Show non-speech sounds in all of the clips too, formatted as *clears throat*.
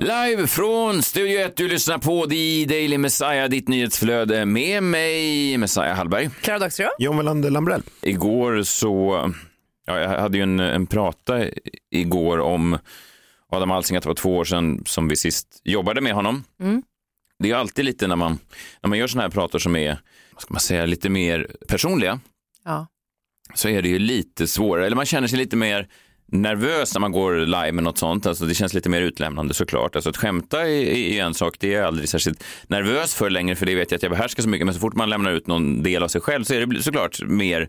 Live från Studio 1, du lyssnar på The Daily Messiah, ditt nyhetsflöde med mig, Messiah Hallberg. Klara Doxtröm. John Melander Lambrell. Igår så, ja, jag hade ju en, en prata igår om Adam Alsing, att det var två år sedan som vi sist jobbade med honom. Det är ju alltid lite när man, när man gör sådana här prator som är, vad ska man säga, lite mer personliga, Ja. så är det ju lite svårare, eller man känner sig lite mer nervös när man går live med något sånt. Alltså det känns lite mer utlämnande såklart. Alltså att skämta är, är en sak, det är jag aldrig särskilt nervös för längre, för det vet jag att jag behärskar så mycket. Men så fort man lämnar ut någon del av sig själv så är det såklart mer,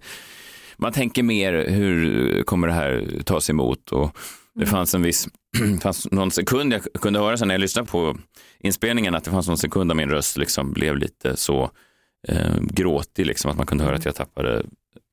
man tänker mer hur kommer det här tas emot? Och det fanns en viss, det *clears throat* fanns någon sekund jag kunde höra sen när jag lyssnade på inspelningen att det fanns någon sekund där min röst liksom blev lite så eh, gråtig, liksom, att man kunde höra att jag tappade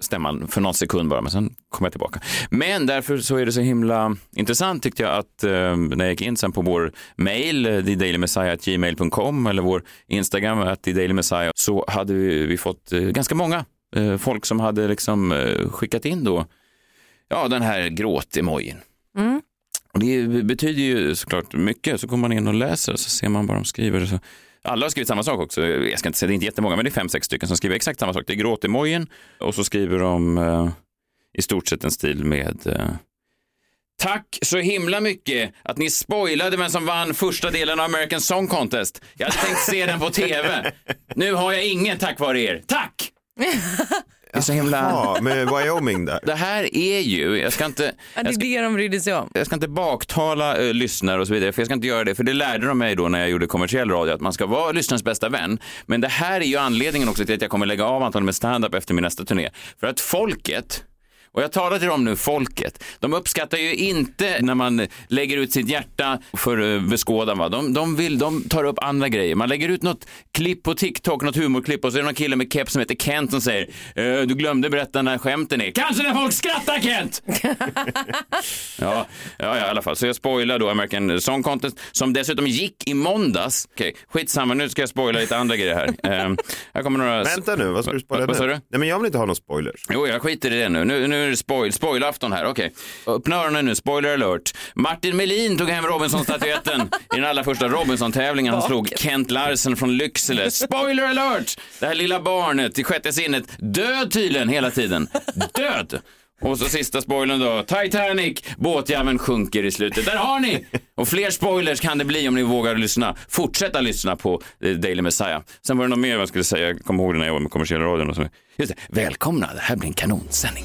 stämman för någon sekund bara, men sen kom jag tillbaka. Men därför så är det så himla intressant tyckte jag att eh, när jag gick in sen på vår mail, eh, thedailymessiah.gmail.com eller vår Instagram, att thedailymessiah, så hade vi, vi fått eh, ganska många eh, folk som hade liksom eh, skickat in då, ja den här gråt-emojin. Och det betyder ju såklart mycket, så går man in och läser och så ser man vad de skriver. Så alla har skrivit samma sak också. Jag ska inte säga det är inte jättemånga, men det är fem, sex stycken som skriver exakt samma sak. Det är gråtemojin och så skriver de eh, i stort sett en stil med eh, Tack så himla mycket att ni spoilade vem som vann första delen av American Song Contest. Jag hade tänkt se den på tv. Nu har jag ingen tack vare er. Tack! *laughs* Det är så himla... Ja, med Wyoming där. Det här är ju, jag ska inte... Ja, det Jag är ska, det de brydde sig om. jag ska inte baktala eh, lyssnare och så vidare, för jag ska inte göra det, för det lärde de mig då när jag gjorde kommersiell radio, att man ska vara lyssnarens bästa vän. Men det här är ju anledningen också till att jag kommer lägga av antagligen med stand-up efter min nästa turné. För att folket, och jag talar till dem nu, folket, de uppskattar ju inte när man lägger ut sitt hjärta för eh, beskådan. Va? De, de, vill, de tar upp andra grejer. Man lägger ut något klipp på TikTok, något humorklipp och så är det någon kille med keps som heter Kent som säger "Eh, du glömde berätta när skämten är. Kanske när folk skrattar Kent! *laughs* Ja, ja, ja, i alla fall. Så jag spoilar då American Song Contest, som dessutom gick i måndags. Okej, skitsamma, nu ska jag spoila lite andra grejer här. Ehm, här kommer några... Vänta nu, vad ska du spoila Vad sa nu? du? Nej men jag vill inte ha någon spoilers. Jo, jag skiter i det nu. Nu, nu är det spoil, spoilafton här. Okej. Öppna öronen nu, spoiler alert. Martin Melin tog hem Robinson-statyetten i den allra första Robinson-tävlingen. Han slog Kent Larsen från Lycksele. Spoiler alert! Det här lilla barnet i sjätte sinnet, död tydligen hela tiden. Död! Och så sista spoilern då. Titanic, båtjäveln sjunker i slutet. Där har ni! Och fler spoilers kan det bli om ni vågar lyssna. Fortsätta lyssna på eh, Daily Messiah. Sen var det något mer jag skulle säga. Jag kommer ihåg det när jag var med kommersiella radion. Och så. Just det. Välkomna, det här blir en kanonsändning.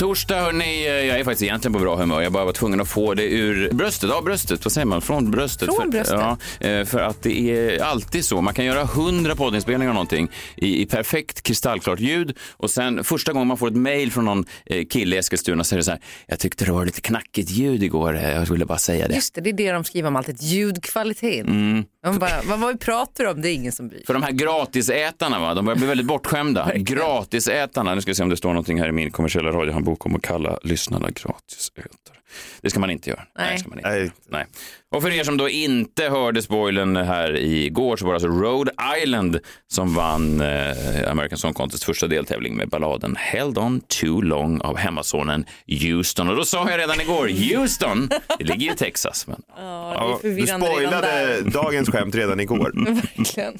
Torsdag, hörni, jag är faktiskt egentligen på bra humör. Jag bara var tvungen att få det ur bröstet. Ja, bröstet, vad säger man? Från bröstet. Från för, bröstet. Ja, eh, för att det är alltid så. Man kan göra hundra poddinspelningar av någonting i, i perfekt kristallklart ljud och sen första gången man får ett mejl från någon eh, kille i Eskilstuna så är det så här, jag tyckte det var lite knackigt ljud igår, eh, jag skulle bara säga det. Just det, det är det de skriver om alltid, ljudkvaliteten. De bara, vad, vad vi pratar om, det är ingen som bryr. För de här gratisätarna, va? de börjar bli väldigt bortskämda. *laughs* gratisätarna, nu ska vi se om det står någonting här i min kommersiella radiohandbok om att kalla lyssnarna gratisätare. Det ska man inte göra. Nej. det ska man inte. Nej. Nej. Och för er som då inte hörde spoilern här igår så var det alltså Rhode Island som vann eh, American Song Contest första deltävling med balladen Held On Too Long av hemmasonen Houston. Och då sa jag redan igår, Houston, det ligger ju i Texas. Men... Ja, du spoilade *laughs* dagens skämt redan igår. *laughs* Verkligen.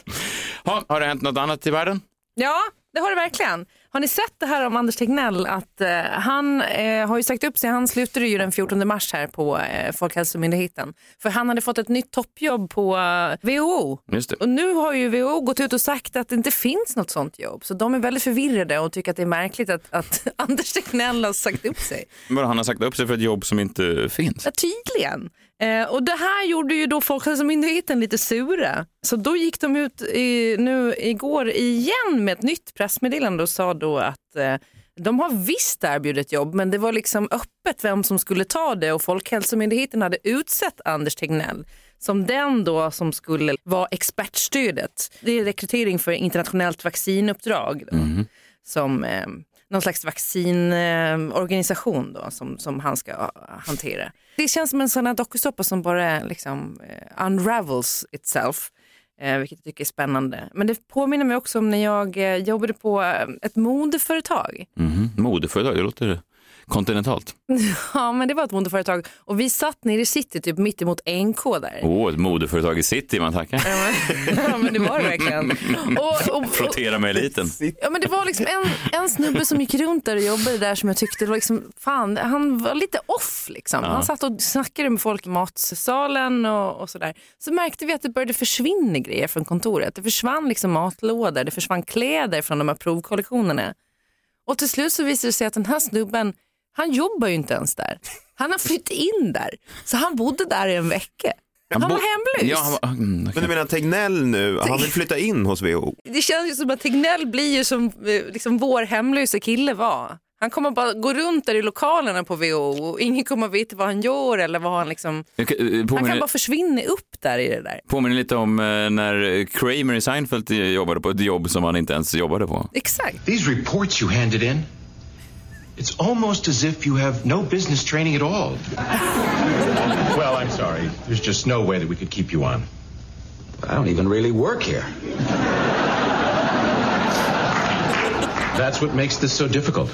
Ha, har det hänt något annat i världen? Ja, det har det verkligen. Har ni sett det här om Anders Tegnell? Att, eh, han eh, har ju sagt upp sig. Han slutade ju den 14 mars här på eh, Folkhälsomyndigheten. För han hade fått ett nytt toppjobb på eh, WHO. Och nu har ju WHO gått ut och sagt att det inte finns något sånt jobb. Så de är väldigt förvirrade och tycker att det är märkligt att, att *laughs* Anders Tegnell har sagt upp sig. Bara han har sagt upp sig för ett jobb som inte finns. Ja, tydligen. Eh, och det här gjorde ju då Folkhälsomyndigheten lite sura. Så då gick de ut i, nu igår igen med ett nytt pressmeddelande och sa då att eh, de har visst erbjudit jobb men det var liksom öppet vem som skulle ta det och Folkhälsomyndigheten hade utsett Anders Tegnell som den då som skulle vara expertstödet. Det är rekrytering för internationellt vaccinuppdrag. Då, Som eh, någon slags vaccinorganisation då, som, som han ska hantera. Det känns som en sån här dokusåpa som bara liksom, eh, unravels itself. Eh, vilket jag tycker är spännande. Men det påminner mig också om när jag eh, jobbade på ett modeföretag. Mm, Modeföretag, det låter kontinentalt. *laughs* Ja, men det var ett modeföretag och vi satt nere i city typ mitt emot NK där. Åh, ett modeföretag i city, man tackar. Ja, men, *laughs* ja, det var det verkligen. *laughs* Och, och, och, Frottera med eliten. ja, men det var liksom en, en snubbe som gick runt där och jobbade där som jag tyckte var liksom, fan, han var lite off liksom. Han satt och snackade med folk i matsalen och, och sådär. Så märkte vi att det började försvinna grejer från kontoret. Det försvann liksom matlådor, det försvann kläder från de här provkollektionerna. Och till slut så visade det sig att den här snubben, han jobbar ju inte ens där. Han har flyttat in där. Så han bodde där i en vecka. Han, var bo- hemlös. Ja, han var, mm, okej. Men du menar Tegnell nu, han vill flytta in hos WHO? Det känns ju som att Tegnell blir ju som eh, liksom vår hemlösa kille var. Han kommer bara gå runt där i lokalerna på WHO och ingen kommer veta vad han gör eller vad han liksom... Eh, Han kan Påminner, bara försvinna upp där i det där. påminner lite om eh, när Kramer i Seinfeld jobbade på ett jobb som han inte ens jobbade på. Exakt. These reports you handed in, it's almost as if you have no business training at all. well, I'm sorry. There's just no way that we could keep you on. I don't even really work here. That's what makes this so difficult.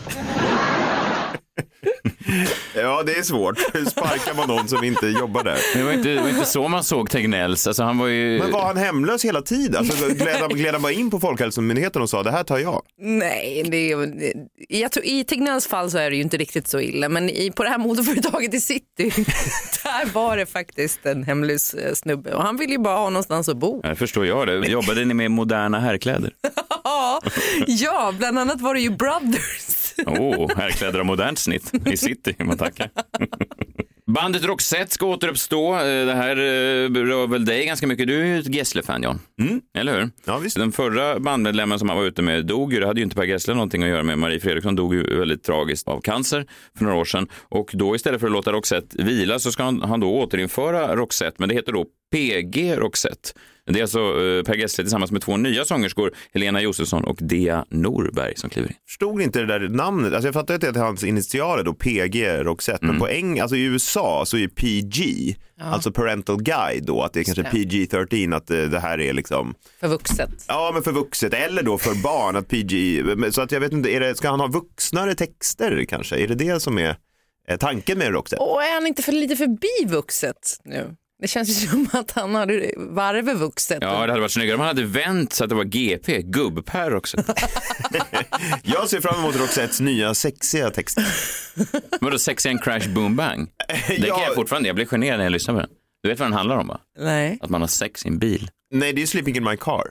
*laughs* Ja, det är svårt. Hur sparkar man någon som inte jobbar där? Det var inte, det var inte så man såg Tegnells. Alltså, han var ju... Men var han hemlös hela tiden? Alltså, gled, han, gled han bara in på Folkhälsomyndigheten och sa det här tar jag? Nej, det är, jag tror, i Tegnells fall så är det ju inte riktigt så illa men i, på det här modeföretaget i city *laughs* där var det faktiskt en hemlös eh, snubbe och han ville ju bara ha någonstans att bo. Ja, Det förstår jag det. Jobbade ni med moderna herrkläder? Ja, *laughs* ja, bland annat var det ju Brothers. Oh, herrkläder av modernt snitt i city, man tackar. Bandet Roxette ska återuppstå. Eh, Det här eh, berör väl dig ganska mycket. Du är ju ett Gessle-fan, John. Eller hur? Ja, visst. Den förra bandmedlemmen som han var ute med dog ju. Det hade ju inte Per Gessle någonting att göra med. Marie Fredriksson dog ju väldigt tragiskt av cancer för några år sedan. Och då istället för att låta Roxette vila så ska han, han då återinföra Roxette. Men det heter då PG Roxette. Det är alltså eh, Per Gessle tillsammans med två nya sångerskor, Helena Josefsson och Dea Norberg som kliver in. Förstod inte det där namnet. Alltså jag fattar att det är hans initialer då, PG Roxette. Men på eng, alltså i USA så är PG, alltså parental guide då, att det är kanske det. PG-13, att det, det här är liksom, För vuxet. ja men för vuxet eller då för barn, att PG, så att jag vet inte, är det, ska han ha vuxnare texter kanske? Är det det som är eh, tanken med Roxette? Och är han inte för lite förbi vuxet nu? Det känns ju *laughs* som att han har varvet vuxet. Ja, det hade varit snyggare om han hade vänt så att det var GP, gubb-Per också. *laughs* Jag ser fram emot Roxettes nya sexiga texter. *laughs* Vadå, Sexy and Crash Boom Bang? Det kan Ja. jag fortfarande, jag blir generad när jag lyssnar på den. Du vet vad den handlar om va? Nej. Att man har sex i en bil. Nej, det är Sleeping in my car.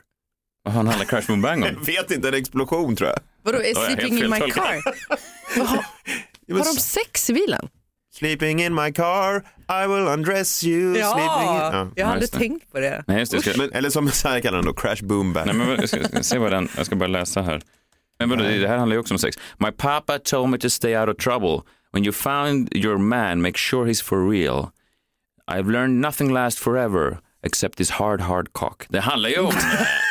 Vad fan handlar Crash Boom Bang om? Jag vet inte, en explosion tror jag. Vadå, är sleeping in my car? Vad har, har de sex i bilen? Sleeping in my car, I will undress you. sleeping in... Ja, jag hade just det. tänkt på det. Nej, just det. jag Ska... Men, eller som så här kallar den då, Crash Boom Bang. Nej, men jag ska, ska se vad den, jag ska bara läsa här. Men vadå, det här handlar ju också om sex. My papa told me to stay out of trouble. When you found your man, make sure he's for real. I've learned nothing lasts forever except this hard, hard cock. Det handlar ju om... *laughs*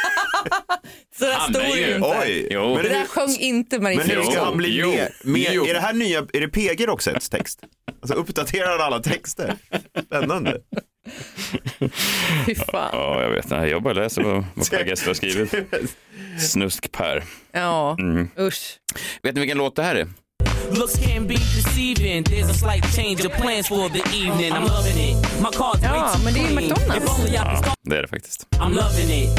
*laughs* Så det Han står är ju ju- inte. Oj, Jo. men, Det där sjöng inte Marie men hur ska han bli Jo, mer? mer jo. är det här nya, är det PG Roxettes text? Alltså uppdaterar alla texter? Spännande. *laughs* Fy fan. Ja, jag vet. Nej, jag bara läser vad, vad Per Gessle har skrivit. *laughs* Snusk-Per. Ja, Mm. usch. Vet ni vilken låt det här är? Looks can be deceiving. There's a slight change of plans for the evening. I'm loving it. My car's way Ja, too men det är ju clean. McDonald's. If only I could start- Det är det faktiskt. I'm loving it.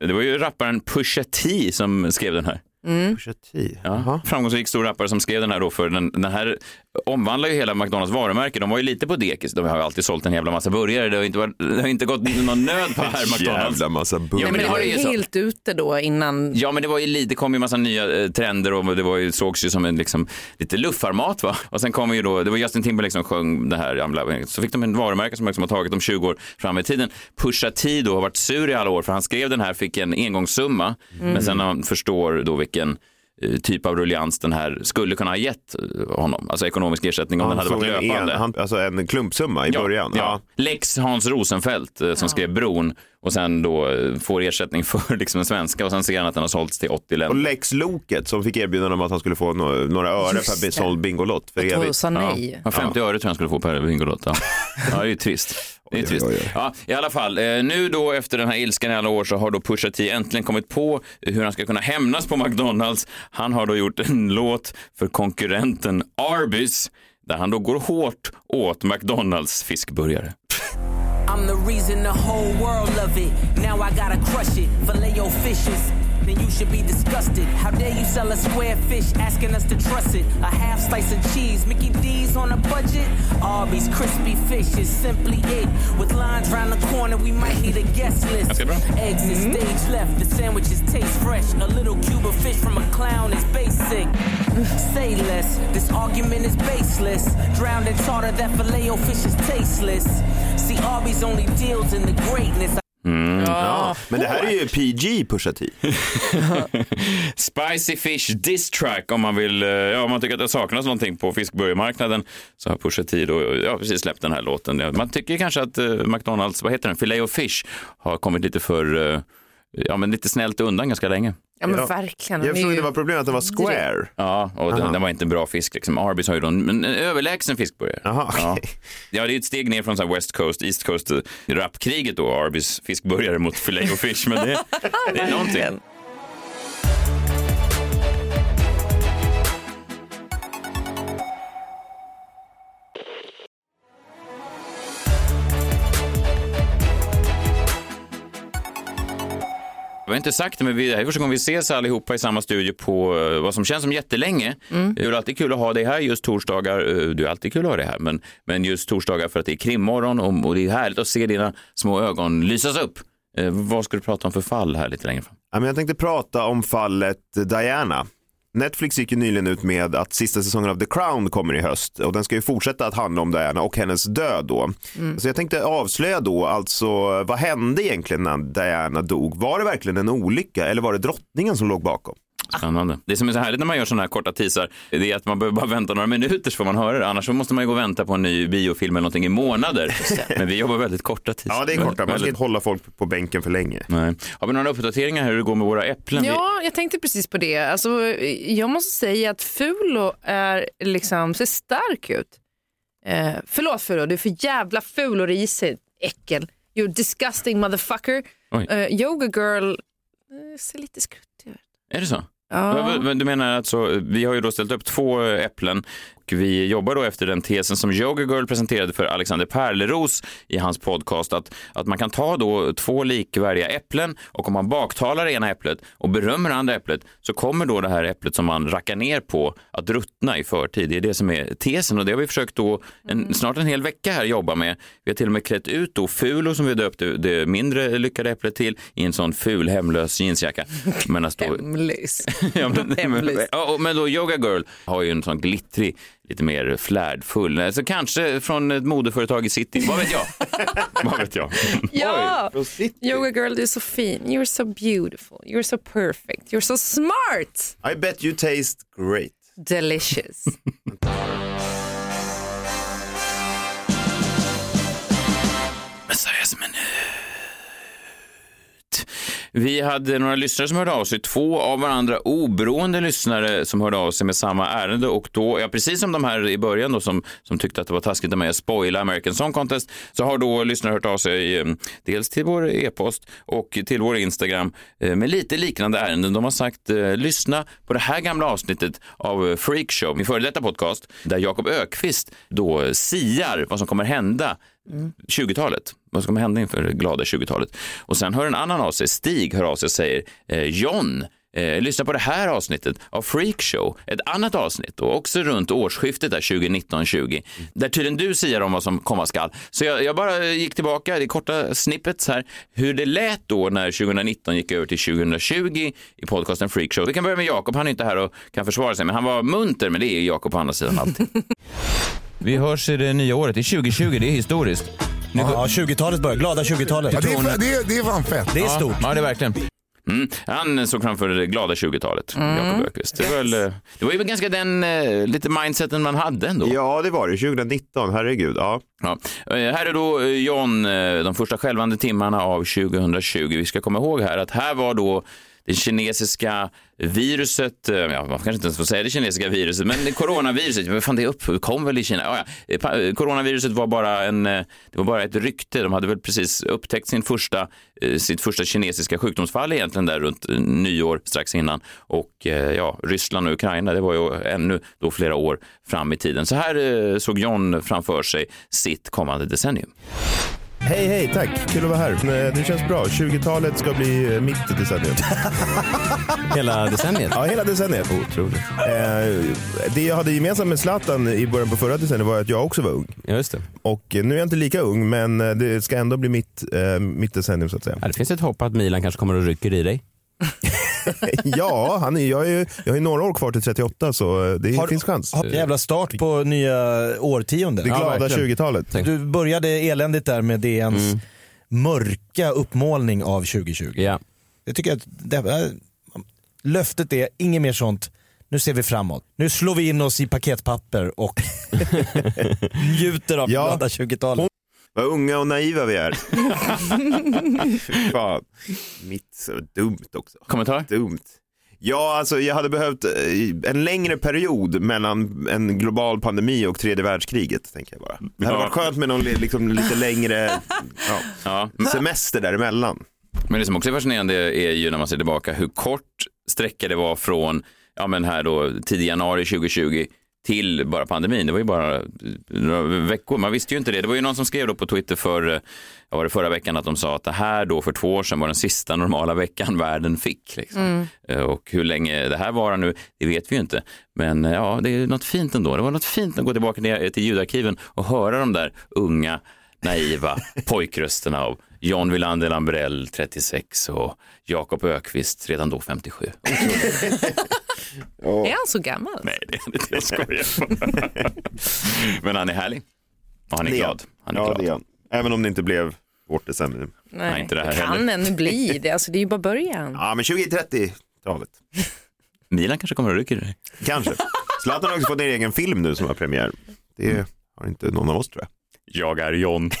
Det var ju rapparen Pusha T som skrev den här. Pusha T. Ja. Framgångsrik stor rappare som skrev den här då för den, den här omvandlar ju hela McDonalds varumärke. De var ju lite på dekis. De har ju alltid sålt en jävla massa burgare. Det har inte, varit, det har inte gått någon nöd på här *laughs* McDonalds. Jävla massa Ja, burgare. men det var det ju så. helt ute då innan. Ja, men det var ju lite, det kom ju massa nya eh, trender och det var ju, sågs ju som en liksom, lite luffarmat va. Och sen kom ju då, det var Justin Timberlake som sjöng det här gamla, så fick de en varumärke som liksom har tagit dem 20 år fram i tiden. Pusha T då har varit sur i alla år för han skrev den här, fick en engångssumma, men sen när man förstår då vilken typ av ruljans den här skulle kunna ha gett eh, honom, alltså ekonomisk ersättning om den hade varit en, löpande. en, han, alltså en klumpsumma i Ja, början. Ja. Lex Hans Rosenfeldt eh, som skrev Bron och sen då eh, får ersättning *laughs* för liksom den svenska och sen ser han att den har sålts till 80 Och länder. Lex Loket som fick erbjudande om att han skulle få några, några öre Just per såld Bingolott för Och evigt. sa nej. Ja, 50 öre tror jag han skulle få per Bingolott. Ja. *laughs* ja, det är ju trist. Det är Oj, trist. oj, oj. Ja, I alla fall, eh, nu då efter den här ilskan i alla år så har då Pusha T äntligen kommit på hur han ska kunna hämnas på McDonalds. Han har då gjort en *laughs* låt för konkurrenten Arby's där han då går hårt åt McDonalds fiskburgare. I'm the reason the whole world love it. Now I gotta crush it. Filet your fishes. Then you should be disgusted. How dare you sell a square fish, asking us to trust it? A half slice of cheese, Mickey D's on a budget. Arby's crispy fish is simply it. With lines round the corner, we might need a guest list. Ganska bra. Eggs is mm-hmm. stage left, the sandwiches taste fresh. A little cube of fish from a clown is basic. Say less, this argument is baseless. Drowned in tartar, that filet o fish is tasteless. See, Arby's only deals in the greatness. Ja. Men det här är ju PG Pusha T. Spicy Fish Diss Track om man vill, eh, ja om man tycker att det saknas någonting på fiskburgarmarknaden så har Pusha T då, ja precis släppt den här låten. Man tycker kanske att eh, McDonalds, vad heter den, Filet och Fish har kommit lite för, eh, ja men lite snällt undan ganska länge. Ja men Ja. verkligen. Jag förstod ju- det var problemet att den var square. Ja, och den, den var inte en bra fisk liksom. Arby's har ju då en, en överlägsen fiskburgare. Jaha, ja. okej. ja, det är ett steg ner från så här West Coast, East Coast rapkriget då, Arby's fiskburgare mot Filet och Fish, men det, det är någonting. Har inte sagt det, men vi, det här är första gången vi ses allihopa i samma studio på eh, vad som känns som jättelänge. Det är alltid kul att ha dig här just torsdagar. Eh, Det är alltid kul att ha dig här, men, men just torsdagar för att det är krimmorgon och, och det är härligt att se dina små ögon lysas upp. Eh, vad ska du prata om för fall här lite längre fram? Ja, men jag tänkte prata om fallet Diana. Netflix gick ju nyligen ut med att sista säsongen av The Crown kommer i höst och den ska ju fortsätta att handla om Diana och hennes död då. Så jag tänkte avslöja då alltså vad hände egentligen när Diana dog? Var det verkligen en olycka eller var det drottningen som låg bakom? Spännande. Det som är så härligt när man gör sådana här korta teasar, det är att man behöver bara vänta några minuter så får man höra det. Annars så måste man ju gå och vänta på en ny biofilm eller någonting i månader. Men vi jobbar väldigt korta teasar. Ja, det är korta. Man ska inte hålla folk på bänken för länge. Nej. Har vi några uppdateringar här hur det går med våra äpplen? Ja, jag tänkte precis på det. Alltså, jag måste säga att Fulo är liksom, ser stark ut. Eh, förlåt Fulo, du är för jävla ful och risig. Äckel. You disgusting motherfucker. Eh, yoga girl eh, ser lite skruttig ut. Är det så? Ja. Du menar att vi har ju då ställt upp två eh, äpplen vi jobbar då efter den tesen som Yoga Girl presenterade för Alexander Perleros i hans podcast att, att man kan ta då två likvärdiga äpplen och om man baktalar ena äpplet och berömmer det andra äpplet så kommer då det här äpplet som man rackar ner på att ruttna i förtid. Det är det som är tesen och det har vi försökt då en, snart en hel vecka här jobba med. Vi har till och med klätt ut då Fulo som vi döpte det mindre lyckade äpplet till i en sån ful hemlös jeansjacka. Medan då *laughs* *laughs* Hemlös. Ja, men, men, men då Yoga Girl har ju en sån glittrig, lite mer flärdfull, alltså kanske från ett modeföretag i city, vad vet jag? *laughs* vad vet jag? Ja, City. yoga girl du är så fin. You're so beautiful. You're so perfect. You're so smart. I bet you taste great. Delicious. *laughs* Vi hade några lyssnare som hörde av sig, två av varandra oberoende lyssnare som hörde av sig med samma ärende och då, ja precis som de här i början då som, som tyckte att det var taskigt av mig att spoila American Song Contest, så har då lyssnare hört av sig eh, dels till vår e-post och till vår Instagram eh, med lite liknande ärenden. De har sagt, eh, lyssna på det här gamla avsnittet av Freakshow, min före detta podcast, där Jakob Ökvist då siar vad som kommer hända 20-talet. Vad som kommer hända inför det glada 20-talet. Och sen hör en annan av sig, Stig hör av sig och säger eh, John Eh, lyssna på det här avsnittet av Freakshow, ett annat avsnitt och också runt årsskiftet där 2019-20, där tydligen du säger om vad som komma skall. Så jag, jag bara gick tillbaka i korta snippets här, hur det lät då när 2019 gick över till 2020 i podcasten Freakshow. Vi kan börja med Jakob, han är inte här och kan försvara sig, men han var munter, men det är Jakob på andra sidan alltid. *laughs* Vi hörs i det nya året, det är 2020, det är historiskt. Ja, 20-talet börjar. Glada 20-talet. Ja, det, är, det, är, det är fan fett. Det är stort. Ja, det är verkligen. Mm. Han såg framför det glada 20talet, Jakob Öqvist. Det var, väl, eh, det var ju ganska den eh, lite mindseten man hade ändå. Ja, det var det. 2019, herregud. Ja. Ja. Eh, Här är då eh, John, eh, de första skälvande timmarna av 2020. Vi ska komma ihåg här att här var då det kinesiska viruset, eh, ja, man kanske inte ens får säga det kinesiska viruset, men det coronaviruset, men fan det uppkom väl i Kina? Ja, ja. Eh, eh, coronaviruset var bara, en, det var bara ett rykte, de hade väl precis upptäckt sin första, sitt första kinesiska sjukdomsfall egentligen där runt nyår strax innan. Och ja, Ryssland och Ukraina, det var ju ännu då flera år fram i tiden. Så här såg John framför sig sitt kommande decennium. Hej, hej, tack. Kul att vara här. Eh, Det känns bra. 20-talet ska bli eh, mitt decennium. *laughs* Hela decenniet? Ja, hela decenniet. Otroligt. Eh, det jag hade gemensamt med Zlatan i början på förra decenniet var att jag också var ung. Ja, just det. Och nu är jag inte lika ung, men det ska ändå bli mitt, eh, mitt decennium så att säga. Ja, det finns ett hopp att Milan kanske kommer och rycker i dig. *laughs* *laughs* ja, han är, jag, är, ju- jag har ju några år kvar till 38 så eh, det Har- finns chans. har- Jävla start på nya årtiondet. Det glada verkligen. 20-talet. Du började eländigt där med DNs mörka uppmålning av 2020. Ja. Jag tycker att det här, löftet är inget mer sånt. Nu ser vi framåt. Nu slår vi in oss i paketpapper och *laughs* njuter av Ja. glada 20-talet. Vad unga och naiva vi är. Fy Fan. Mitt så dumt också. Kommentar? Dumt. Ja, alltså jag hade behövt eh, en längre period mellan en global pandemi och tredje världskriget. Tänker jag bara. Det hade Ja. varit skönt med någon li- liksom, lite längre ja, Ja. semester däremellan. Men det som också är fascinerande är ju när man ser tillbaka hur kort sträcka det var från ja, men här då, tidig januari 2020 till bara pandemin. Det var ju bara några veckor. Man visste ju inte det. Det var ju någon som skrev då på Twitter för, var det förra veckan att de sa att det här då för två år sedan var den sista normala veckan världen fick. Liksom. Eh, Och hur länge det här varar nu, det vet vi ju inte. Men eh, ja, det är något fint ändå. Det var något fint att gå tillbaka till ljudarkiven och höra de där unga, naiva *laughs* pojkrösterna av John Wilander Lambrell 36 och Jakob Ökvist redan då 57. *laughs* Är han så gammal? Nej, det är han inte. Jag skojar. *laughs* Men han är härlig. Och han är Det glad. Han är ja, glad. det är han. Även om det inte blev vårt decennium. Nej, inte det här det kan heller. ännu bli det. Alltså, det är ju bara början. Ja, men 2030-talet. Milan kanske kommer att rycka i det. Kanske. Zlatan har också fått en egen film nu som har premiär. Det har inte någon av oss tror jag. Jag är John. *laughs*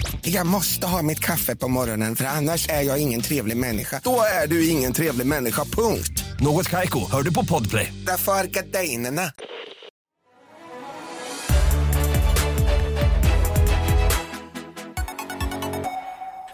Jag måste ha mitt kaffe på morgonen för annars är jag ingen trevlig människa. Då är du ingen trevlig människa, punkt. Något Kaiko, hör du på Podplay. Därför är gardinerna.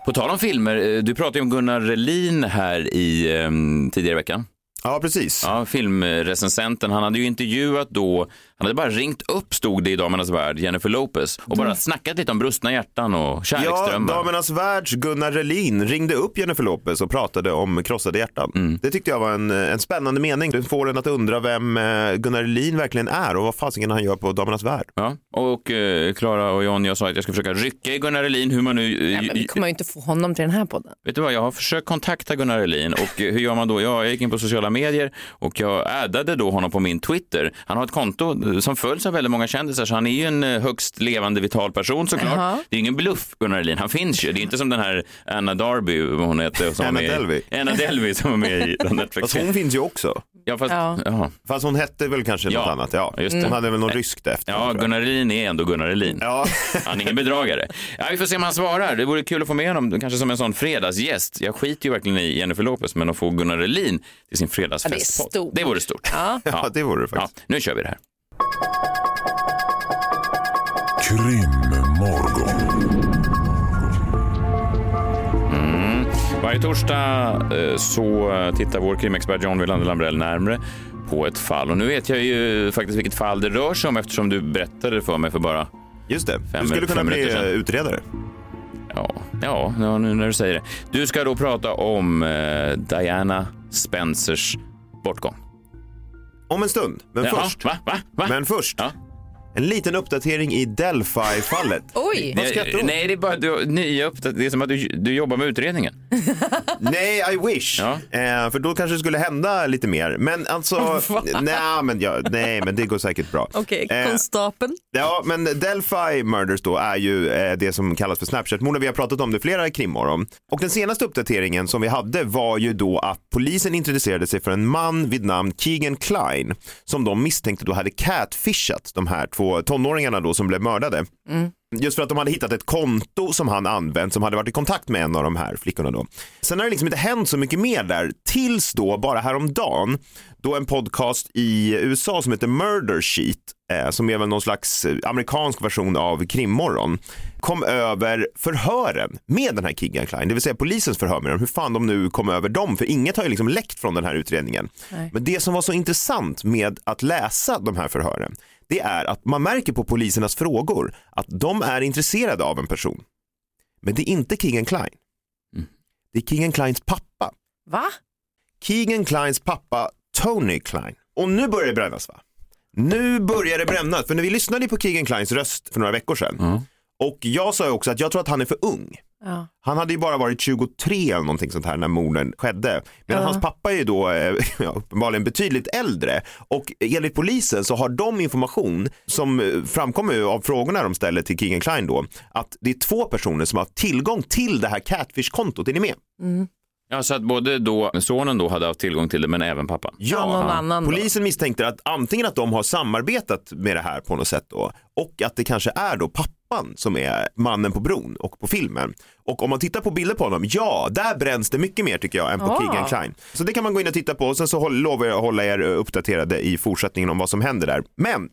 På tal om filmer, eh, du pratade om Gunnar Relin här i um, tidigare i veckan. Ja, precis. Ja, filmrecensenten. Han hade ju intervjuat då, han hade bara ringt upp, stod det i Damernas Värld, Jennifer Lopez och bara snackat lite om brustna hjärtan och Ja, kärleksdrömmar. Damernas Världs Gunnar Relin ringde upp Jennifer Lopez och pratade om krossade hjärtan. Mm. Det tyckte jag var en, en spännande mening. Det får en att undra vem eh, Gunnar Relin verkligen är och vad fasiken han gör på Damernas Värld. Ja, och eh, Klara och John, jag sa att jag ska försöka rycka i Gunnar Relin, hur man nu... eh, Ja, men vi kommer ju inte få honom till den här podden. Vet du vad, jag har försökt kontakta Gunnar Elin och hur gör man då? Ja, jag gick in på sociala medier och jag addade då honom på min Twitter. Han har ett konto person som följs av väldigt många kändisar så han är ju en eh, högst levande vital person såklart. Jaha. Det är ju ingen bluff Gunnar Helin, han finns ju. Det är inte som den här Anna Darby, vad hon heter. Som Anna med i- Delvey. Anna Delvey som var med i Netflix. Fast hon finns ju också. Ja, fast, Ja. Fast hon hette väl kanske Ja, något annat. Ja. just det. Hon hade väl något ryskt efter. Ja, Gunnar Helin är ändå Gunnar Helin. Ja. Han är ingen bedragare. Ja, vi får se om han svarar. Det vore kul att få med honom, kanske som en sån fredagsgäst. Jag skiter ju verkligen i Jennifer Lopez, men att få Gunnar Helin till sin Ja, fredagsfest. det. Det vore stort. Ja. Ja, det vore det faktiskt. Ja, nu kör vi det här. Krimmorgon. Mm. Varje torsdag eh, så tittar vår krimexpert John Wilander Lambrell närmre på ett fall. Och nu vet jag ju faktiskt vilket fall det rör sig om eftersom du berättade för mig för bara Just det. Fem- du skulle kunna bli sedan. eh, utredare. Ja, ja, ja, nu när du säger det. Du ska då prata om eh, Diana Spencers bortgång. Om en stund. Men Jaha, först. Va? Va? Va? Men först. Ja. En liten uppdatering i Delphi-fallet. *laughs* Oj! Vad skrattar du åt? Nej, det är bara du, nya uppdat- Det är som att du, du jobbar med utredningen. *laughs* Nej, I wish. Ja. Eh, för då kanske det skulle hända lite mer. Men alltså, *laughs* nej men, ja, nej men det går säkert bra. Okej, Eh, konstapeln. Ja, men Delphi Murders då är ju eh, det som kallas för Snapchat-morden. Vi har pratat om det flera krimmorgon. Och den senaste uppdateringen som vi hade var ju då att polisen introducerade sig för en man vid namn Keegan Klein som de misstänkte då hade catfishat de här två tonåringarna då som blev mördade. Just för att de hade hittat ett konto som han använt som hade varit i kontakt med en av de här flickorna då. Sen har det liksom inte hänt så mycket mer där tills då bara häromdagen då en podcast i USA som heter Murder Sheet eh, som är väl någon slags eh, amerikansk version av Krimmorgon kom över förhören med den här Keegan Klein, det vill säga polisens förhör med dem, hur fan de nu kom över dem, för inget har ju liksom läckt från den här utredningen. Nej. Men det som var så intressant med att läsa de här förhören, det är att man märker på polisernas frågor att de är intresserade av en person. Men det är inte Keegan Klein. Det är Keegan Kleins pappa. Va? Keegan Kleins pappa Tony Klein. Och nu börjar det brännas va? Nu börjar det brännas, för när vi lyssnade på Keegan Kleins röst för några veckor sedan och jag sa också att jag tror att han är för ung. Ja. Han hade ju bara varit 23 eller någonting sånt här när morden skedde. Medan Ja. hans pappa är ju då eh, *laughs* ja, uppenbarligen betydligt äldre. Och enligt polisen så har de information som eh, framkommer av frågorna de ställer till Keegan Klein då, att det är två personer som har tillgång till det här Catfish-kontot. Är ni med? Ja, så att både då sonen då hade haft tillgång till det, men även pappan. Ja, någon annan då. polisen misstänkte att antingen att de har samarbetat med det här på något sätt då och att det kanske är då pappan som är mannen på bron och på filmen. Och om man tittar på bilder på honom, ja, där bränns det mycket mer tycker jag än på Ah. Keegan Klein. Så det kan man gå in och titta på och sen så håll, lovar jag att hålla er uppdaterade i fortsättningen om vad som händer där. Men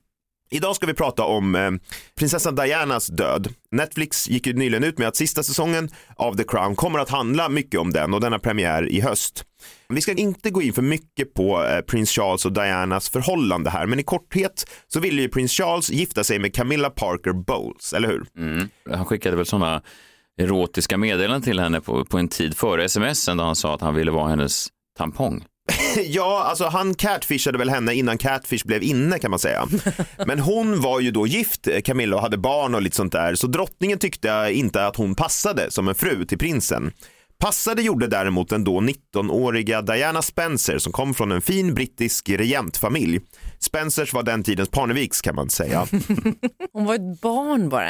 Idag ska vi prata om eh, prinsessan Dianas död. Netflix gick ju nyligen ut med att sista säsongen av The Crown kommer att handla mycket om den och den har premiär i höst. Vi ska inte gå in för mycket på eh, prins Charles och Dianas förhållande här, men i korthet så ville ju prins Charles gifta sig med Camilla Parker Bowles, eller hur? Mm. Han skickade väl sådana erotiska meddelanden till henne på, på en tid före smsen där han sa att han ville vara hennes tampong. *laughs* Ja, alltså han catfishade väl henne innan catfish blev inne kan man säga. *laughs* Men hon var ju då gift, eh, Camilla, och hade barn och lite sånt där. Så drottningen tyckte inte att hon passade som en fru till prinsen. Passade gjorde däremot den då 19-åriga Diana Spencer som kom från en fin brittisk regentfamilj. Spencers var den tidens Parneviks kan man säga. *laughs* Hon var ett barn bara.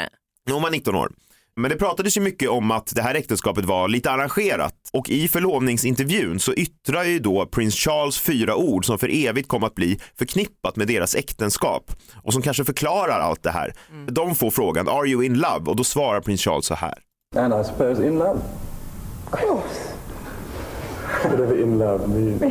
Hon var 19 år. Men det pratades ju mycket om att det här äktenskapet var lite arrangerat och i förlovningsintervjun så yttrar ju då prins Charles fyra ord som för evigt kom att bli förknippat med deras äktenskap och som kanske förklarar allt det här. De får frågan “Are you in love?” och då svarar prins Charles så här. And I suppose in love. Of course. Whatever in love means.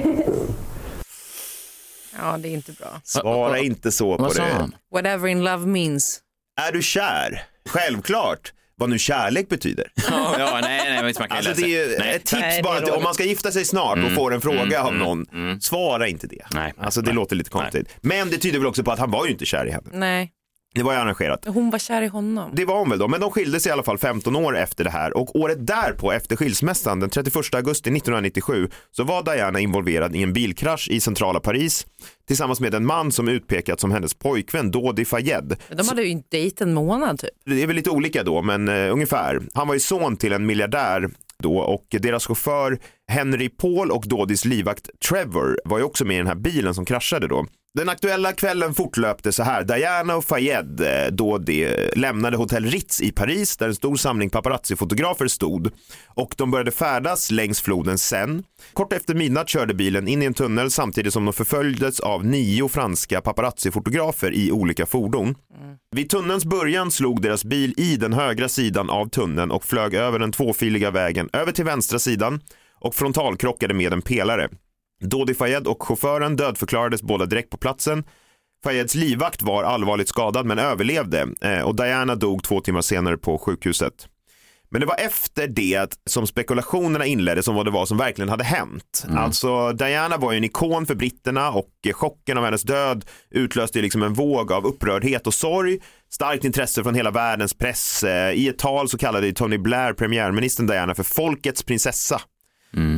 Ja, det är inte bra. Svara inte så på Vad sa det. han? Whatever in love means. Är du kär? Självklart. Vad nu kärlek betyder. *laughs* Ja, nej, nej, man kan ju Alltså läsa. det är ju Nej. ett tips Nej, det är bara att dåligt. om man ska gifta sig snart och Mm, får en fråga mm, av mm, någon, mm. svara inte det. Nej, Alltså det nej. låter lite konstigt. Men det tyder väl också på att han var ju inte kär i henne. Nej, Det var ju arrangerat. hon var kär i honom. Det var hon väl då, men de skilde sig i alla fall 15 år efter det här och året därpå efter skilsmässan den 31 augusti 1997 så var Diana involverad i en bilkrasch i centrala Paris tillsammans med en man som utpekats som hennes pojkvän Dodi Fayed. De hade ju en dejt en månad typ. Det är väl lite olika då, men eh, ungefär. Han var ju son till en miljardär då och deras chaufför Henry Paul och Dodis livvakt Trevor var ju också med i den här bilen som kraschade då. Den aktuella kvällen fortlöpte så här. Diana och Fayed eh, då de lämnade hotell Ritz i Paris där en stor samling paparazzi-fotografer stod och de började färdas längs floden Seine. Kort efter midnatt körde bilen in i en tunnel samtidigt som de förföljdes av nio franska paparazzi-fotografer i olika fordon. Vid tunnelns början slog deras bil i den högra sidan av tunneln och flög över den tvåfiliga vägen över till vänstra sidan och frontalkrockade med en pelare. Dodi Fayed och chauffören dödförklarades båda direkt på platsen. Fayeds livvakt var allvarligt skadad men överlevde eh, och Diana dog två timmar senare på sjukhuset. Men det var efter det som spekulationerna inleddes om vad det var som verkligen hade hänt. Alltså Diana var ju en ikon för britterna och chocken av hennes död utlöste liksom en våg av upprördhet och sorg. Starkt intresse från hela världens press. Eh, I ett tal så kallade Tony Blair premiärministern Diana för folkets prinsessa.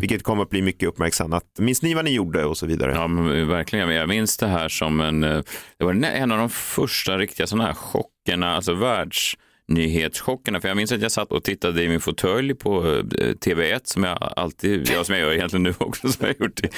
Vilket kom att bli mycket uppmärksammat. Minns ni vad ni gjorde och så vidare? Ja, men verkligen. Jag minns det här som en, eh, det var en av de första riktiga sådana här chockerna, alltså världsnyhetschockerna. För jag minns att jag satt och tittade i min fåtölj på eh, TV1 som jag alltid, ja, som jag gör egentligen nu också, som jag gjort i,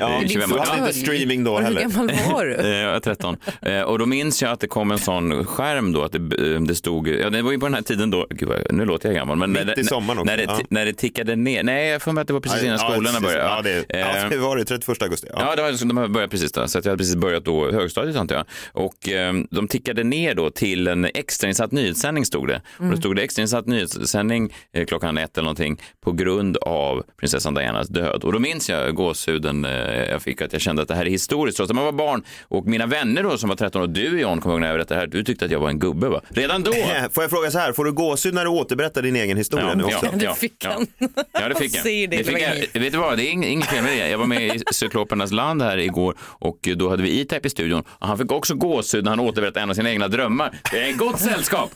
Ja, i 25 du år. hade inte streaming då Hur heller. gammal var du? *laughs* Eh, Jag är 13. Eh, Och då minns jag att det kom en sån skärm då, att det, det stod, ja det var ju på den här tiden då, gud nu låter jag gammal, men när, Mitt i sommaren också, när, det, ja. när det tickade ner, nej jag får mig att det var precis innan skolorna precis. började. Ja, det, ja, det var det, 31 augusti. Ja. Ja, det var, de börjat precis då, så att jag hade precis börjat då högstadiet antar jag. Och eh, de tickade ner då till en extrainsatt nyhetssändning stod det. Och Mm. då stod det extrainsatt nyhetssändning eh, klockan ett eller någonting på grund av prinsessan Dianas död. Och då minns jag gåshuden eh, jag fick att jag kände att det här är historiskt trots att man var barn. Och mina vänner då som var 13 och du John, kommer ihåg när jag berättade det här, du tyckte att jag var en gubbe va? Redan då? *laughs* Får jag fråga så här, får du gåshud när du återberättar din egen historia Ja, nu ja, också? ja, Det fick ja. han. Ja, det fick jag. Säger det, fick jag. Vet du vad, det är ing- inget fel med det. Jag var med i Cyklopernas land här igår och då hade vi E-Type i studion och han fick också gåshud när han återberättade en av sina egna drömmar. Det är gott sällskap.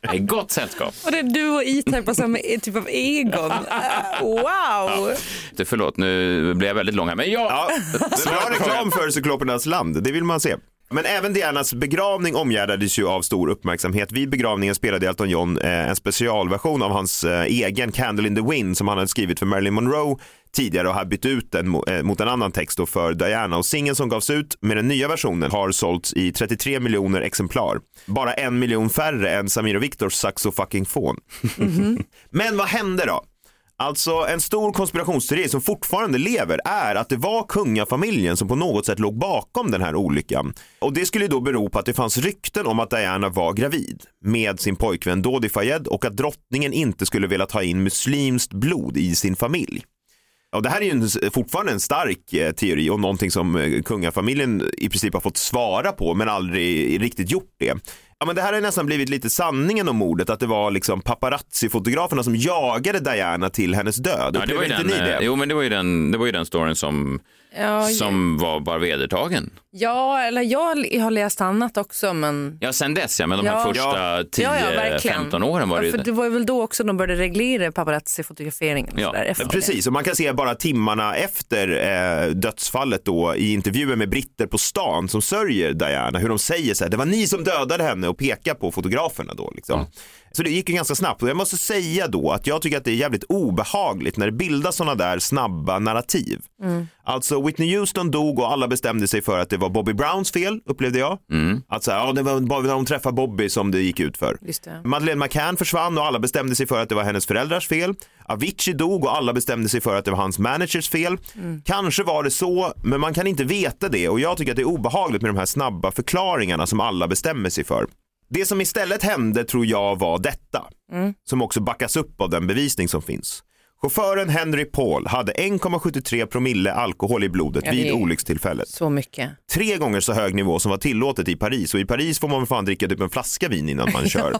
Det är gott sällskap. Och det är du och E-Type har samma typ av egon. *laughs* Äh, Wow! Det- Förlåt, nu blir jag väldigt lång här, men ja. Bra reklam för Cyklopernas land, det vill man se. Men även Dianas begravning omgärdades ju av stor uppmärksamhet. Vid begravningen spelade Elton John eh, en specialversion av hans eh, egen Candle in the Wind som han hade skrivit för Marilyn Monroe tidigare och har bytt ut den eh, mot en annan text då för Diana. Och singeln som gavs ut med den nya versionen har sålts i 33 miljoner exemplar. Bara en miljon färre än Samir och Viktors saxofuckingfon. *laughs* Men vad hände då? Alltså en stor konspirationsteori som fortfarande lever är att det var kungafamiljen som på något sätt låg bakom den här olyckan. Och det skulle då bero på att det fanns rykten om att Diana var gravid med sin pojkvän Dodi Fayed och att drottningen inte skulle vilja ta in muslimskt blod i sin familj. Och det här är ju en, fortfarande en stark eh, teori och någonting som eh, kungafamiljen i princip har fått svara på men aldrig riktigt gjort det. Ja, men det här har nästan blivit lite sanningen om mordet, att det var liksom paparazzi-fotograferna som jagade Diana till hennes död. Ja, det var ju Upplever den, inte ni det? eh, jo, men det var ju den, det var ju den storyn som, Ja, som var bara vedertagen. Ja, eller jag har läst annat också men Ja, sen dess ja, men de här Ja. första Ja, ja, verkligen. 10-15 åren var det ja, ju för det var ju väl då också de började reglera paparazzi-fotograferingen. och Ja, precis. Och man kan se bara timmarna efter eh, dödsfallet då i intervjuer med britter på stan som sörjer Diana, hur de säger så här, det var ni som dödade henne och pekar på fotograferna då. Liksom. Så det gick ju ganska snabbt och jag måste säga då att jag tycker att det är jävligt obehagligt när det bildas sådana där snabba narrativ. Mm. Alltså Whitney Houston dog och alla bestämde sig för att det var Bobby Browns fel, upplevde jag. Att så här, ja, det var bara när de träffade Bobby som det gick ut för. Just det. Madeleine McCann försvann och alla bestämde sig för att det var hennes föräldrars fel. Avicii dog och alla bestämde sig för att det var hans managers fel. Kanske var det så, men man kan inte veta det och jag tycker att det är obehagligt med de här snabba förklaringarna som alla bestämmer sig för. Det som istället hände tror jag var detta, Mm. som också backas upp av den bevisning som finns. Chauffören Henry Paul hade 1,73 promille alkohol i blodet Ja, vid olyckstillfället. Så mycket. Tre gånger så hög nivå som var tillåtet i Paris och i Paris får man väl fan dricka typ en flaska vin innan man *laughs* kör.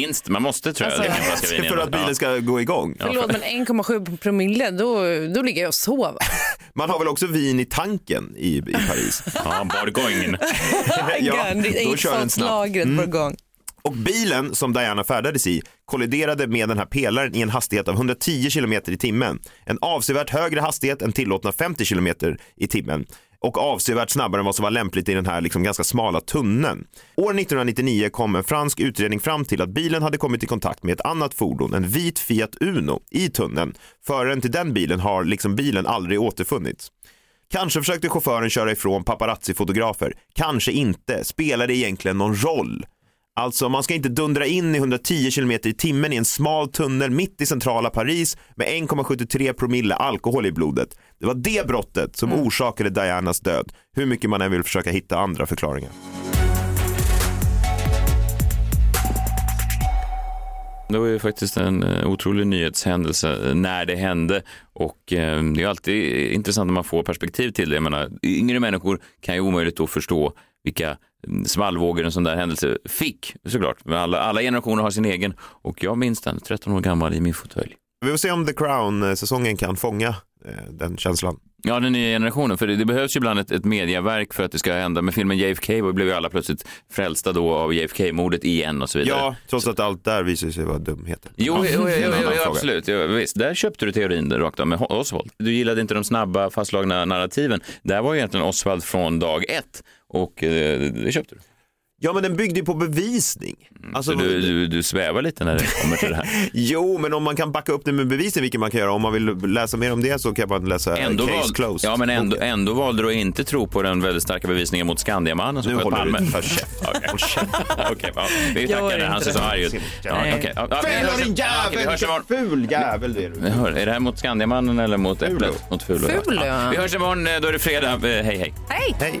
Minst, man måste tror jag Alltså, en flaska vin *laughs* för att bilen Ja. ska gå igång. Förlåt men 1,7 promille då, då ligger jag och sover. *laughs* Man har väl också vin i tanken i, i Paris. Ja, Bourgogne. ja, då kör den snabbt. Mm. Och bilen som Diana färdades i kolliderade med den här pelaren i en hastighet av 110 km i timmen. En avsevärt högre hastighet än tillåtna 50 km i timmen och avsevärt snabbare än vad som var lämpligt i den här liksom ganska smala tunneln. År 1999 kom en fransk utredning fram till att bilen hade kommit i kontakt med ett annat fordon, en vit Fiat Uno, i tunneln. Föraren till den bilen har liksom bilen aldrig återfunnits. Kanske försökte chauffören köra ifrån paparazzi-fotografer. Kanske inte. Spelar det egentligen någon roll? Alltså man ska inte dundra in i 110 km i timmen i en smal tunnel mitt i centrala Paris med 1,73 promille alkohol i blodet. Det var det brottet som orsakade Dianas död, hur mycket man än vill försöka hitta andra förklaringar. Det var ju faktiskt en eh, otrolig nyhetshändelse eh, när det hände och eh, det är alltid intressant när man får perspektiv till det. Jag menar, yngre människor kan ju omöjligt då förstå vilka mm, smallvågor svallvågor en sån där händelse fick såklart. Men alla, alla generationer har sin egen och jag minns den, 13 år gammal i min fåtölj. Vi får se om The Crown-säsongen eh, kan fånga eh, den känslan. Ja, den nya generationen. För det, det behövs ju ibland ett, ett mediaverk för att det ska hända. Med filmen JFK blev ju alla plötsligt frälsta då av JFK-mordet igen och så vidare. Ja, trots att allt där visar sig vara dumheter. Jo, jo, jo, jo, jo fråga. absolut. Jo, visst. Där köpte du teorin rakt av med Oswald. Du gillade inte de snabba fastslagna narrativen. Där var ju egentligen Oswald från dag ett och eh, det köpte du. Ja, men den byggde ju på bevisning. Alltså, så du, du, du svävar lite när det kommer till det här. *laughs* Jo, men om man kan backa upp det med bevisning, vilket man kan göra. Om man vill läsa mer om det så kan man läsa Ändå, Case val, Closed. ja, men ändå, ändå valde du att inte tro på den väldigt starka bevisningen mot Skandiamannen som Nu sköt håller du Palme. för käft. *laughs* Okej. Okej, ja, vi tackar dig. Han ser det. så arg ut. Ja, hörs- din jävel, vilken ful jävel du är. Vi hör, är det här mot Skandiamannen eller mot Äpplet? Mot Fulo. Fulo, ja. Vi hörs imorgon, då är det fredag. Eh, Hej, hej. Hej! Hej.